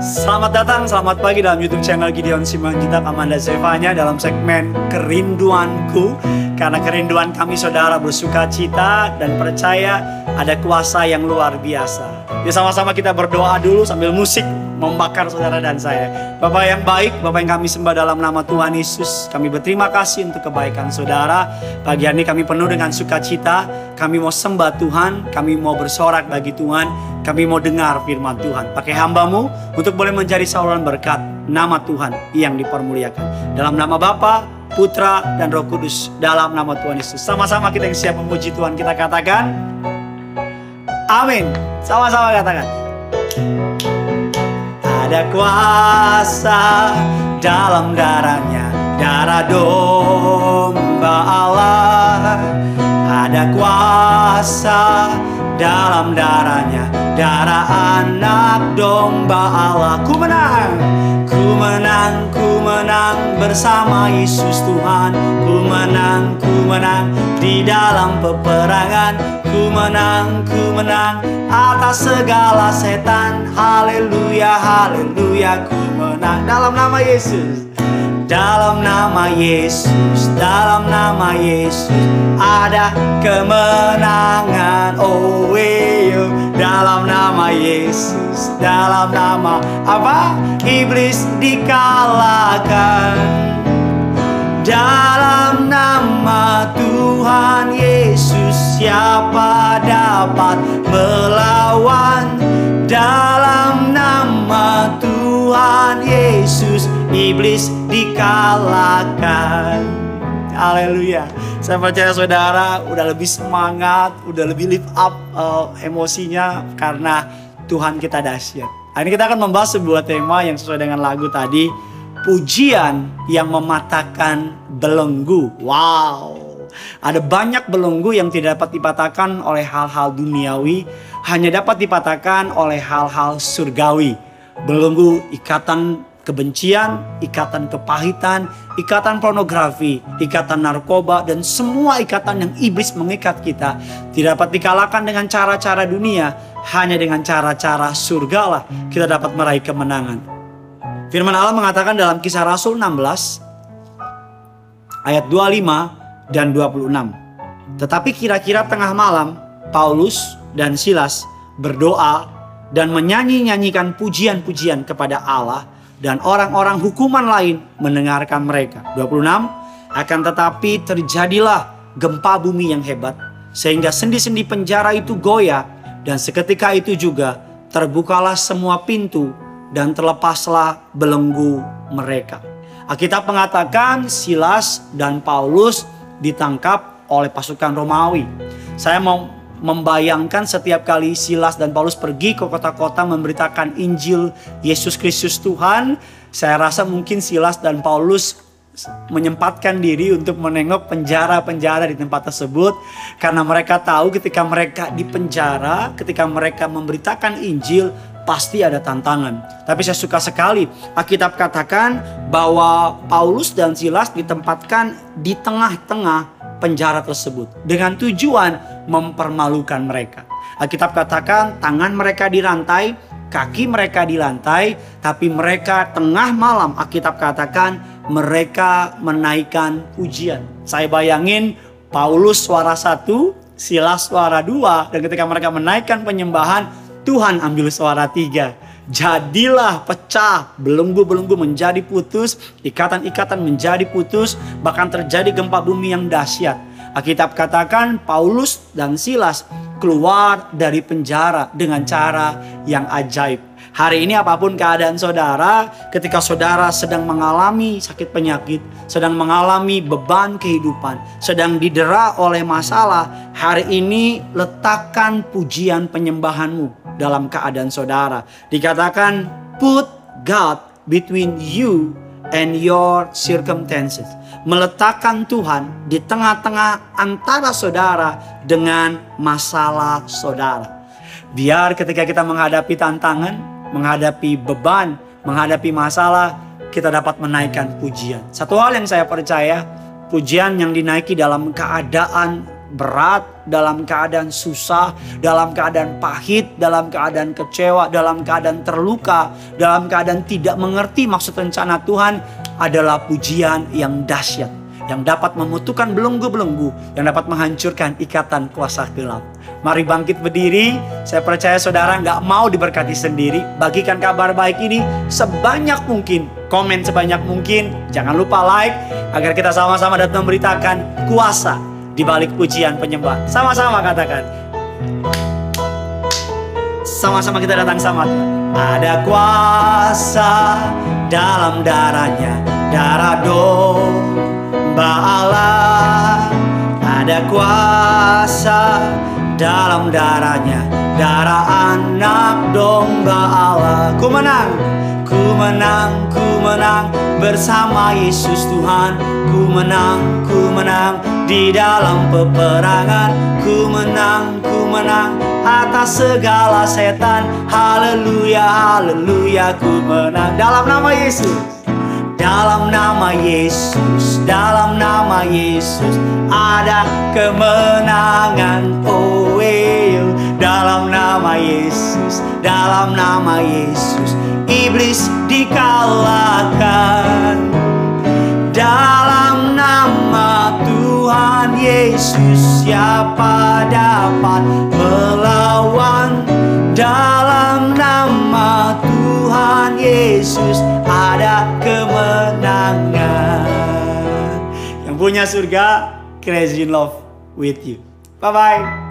Selamat datang, selamat pagi dalam YouTube channel Gideon Simanjuntak Amanda Zevanya dalam segmen Kerinduanku. Karena kerinduan kami saudara bersuka cita dan percaya ada kuasa yang luar biasa. Ya sama-sama kita berdoa dulu sambil musik membakar saudara dan saya. Bapak yang baik, Bapak yang kami sembah dalam nama Tuhan Yesus. Kami berterima kasih untuk kebaikan saudara. Pagi ini kami penuh dengan sukacita. Kami mau sembah Tuhan, kami mau bersorak bagi Tuhan, kami mau dengar firman Tuhan. Pakai hambamu untuk boleh menjadi saluran berkat nama Tuhan yang dipermuliakan. Dalam nama Bapa, Putra, dan Roh Kudus. Dalam nama Tuhan Yesus. Sama-sama kita yang siap memuji Tuhan kita katakan. Amin. Sama-sama katakan. Ada kuasa dalam darahnya, darah domba Allah. Ada kuasa dalam darahnya, darah anak domba Allah. Ku menang, ku menang, ku menang bersama Yesus Tuhan. Ku menang, ku menang di dalam peperangan. Ku menang, ku menang atas segala setan. Haleluya, haleluya, ku menang dalam nama Yesus. Dalam nama Yesus, dalam nama Yesus ada kemenangan. Oh, weyo. dalam nama Yesus, dalam nama apa? Iblis dikalahkan. Dalam nama Tuhan Yesus, siapa dapat melawan? Dalam nama Tuhan Yesus, iblis dikalahkan. Haleluya. Saya percaya saudara udah lebih semangat, udah lebih lift up uh, emosinya karena Tuhan kita dahsyat. Hari ini kita akan membahas sebuah tema yang sesuai dengan lagu tadi, pujian yang mematahkan belenggu. Wow. Ada banyak belenggu yang tidak dapat dipatahkan oleh hal-hal duniawi, hanya dapat dipatahkan oleh hal-hal surgawi. Belenggu ikatan kebencian, ikatan kepahitan, ikatan pornografi, ikatan narkoba, dan semua ikatan yang iblis mengikat kita tidak dapat dikalahkan dengan cara-cara dunia, hanya dengan cara-cara surga lah kita dapat meraih kemenangan. Firman Allah mengatakan dalam kisah Rasul 16 ayat 25 dan 26. Tetapi kira-kira tengah malam Paulus dan Silas berdoa dan menyanyi-nyanyikan pujian-pujian kepada Allah dan orang-orang hukuman lain mendengarkan mereka. 26 akan tetapi terjadilah gempa bumi yang hebat sehingga sendi-sendi penjara itu goyah dan seketika itu juga terbukalah semua pintu dan terlepaslah belenggu mereka. Alkitab mengatakan Silas dan Paulus ditangkap oleh pasukan Romawi. Saya mau membayangkan setiap kali Silas dan Paulus pergi ke kota-kota memberitakan Injil Yesus Kristus Tuhan, saya rasa mungkin Silas dan Paulus menyempatkan diri untuk menengok penjara-penjara di tempat tersebut karena mereka tahu ketika mereka di penjara, ketika mereka memberitakan Injil pasti ada tantangan. Tapi saya suka sekali Alkitab katakan bahwa Paulus dan Silas ditempatkan di tengah-tengah penjara tersebut dengan tujuan mempermalukan mereka. Alkitab katakan tangan mereka dirantai, kaki mereka di lantai, tapi mereka tengah malam Alkitab katakan mereka menaikkan pujian. Saya bayangin Paulus suara satu, Silas suara dua, dan ketika mereka menaikkan penyembahan, Tuhan ambil suara tiga. Jadilah pecah, belenggu-belenggu menjadi putus, ikatan-ikatan menjadi putus, bahkan terjadi gempa bumi yang dahsyat. Alkitab katakan Paulus dan Silas keluar dari penjara dengan cara yang ajaib. Hari ini apa pun keadaan saudara, ketika saudara sedang mengalami sakit penyakit, sedang mengalami beban kehidupan, sedang didera oleh masalah, hari ini letakkan pujian penyembahanmu dalam keadaan saudara. Dikatakan put God between you and your circumstances. Meletakkan Tuhan di tengah-tengah antara saudara dengan masalah saudara. Biar ketika kita menghadapi tantangan, menghadapi beban, menghadapi masalah, kita dapat menaikkan pujian. Satu hal yang saya percaya, pujian yang dinaiki dalam keadaan berat, dalam keadaan susah, dalam keadaan pahit, dalam keadaan kecewa, dalam keadaan terluka, dalam keadaan tidak mengerti maksud rencana Tuhan adalah pujian yang dahsyat yang dapat memutuhkan belenggu-belenggu, yang dapat menghancurkan ikatan kuasa gelap. Mari bangkit berdiri. Saya percaya saudara nggak mau diberkati sendiri. Bagikan kabar baik ini sebanyak mungkin. Komen sebanyak mungkin. Jangan lupa like agar kita sama-sama dapat memberitakan kuasa di balik pujian penyembah. Sama-sama katakan. Sama-sama kita datang sama Tuhan. Ada kuasa dalam darahnya, darah domba Allah. Ada kuasa dalam darahnya, darah anak domba Allah. Ku menang, ku menang, ku menang bersama Yesus Tuhan. Ku menang, ku menang di dalam peperangan. Ku menang, ku menang atas segala setan. Haleluya, haleluya, ku menang dalam nama Yesus. Dalam nama Yesus, dalam nama Yesus ada kemenangan. Oh, eh, dalam nama Yesus, dalam nama Yesus iblis dikalahkan. Dalam nama Tuhan Yesus siapa dapat melawan? Dalam nama Tuhan Yesus punya surga, crazy in love with you. Bye bye.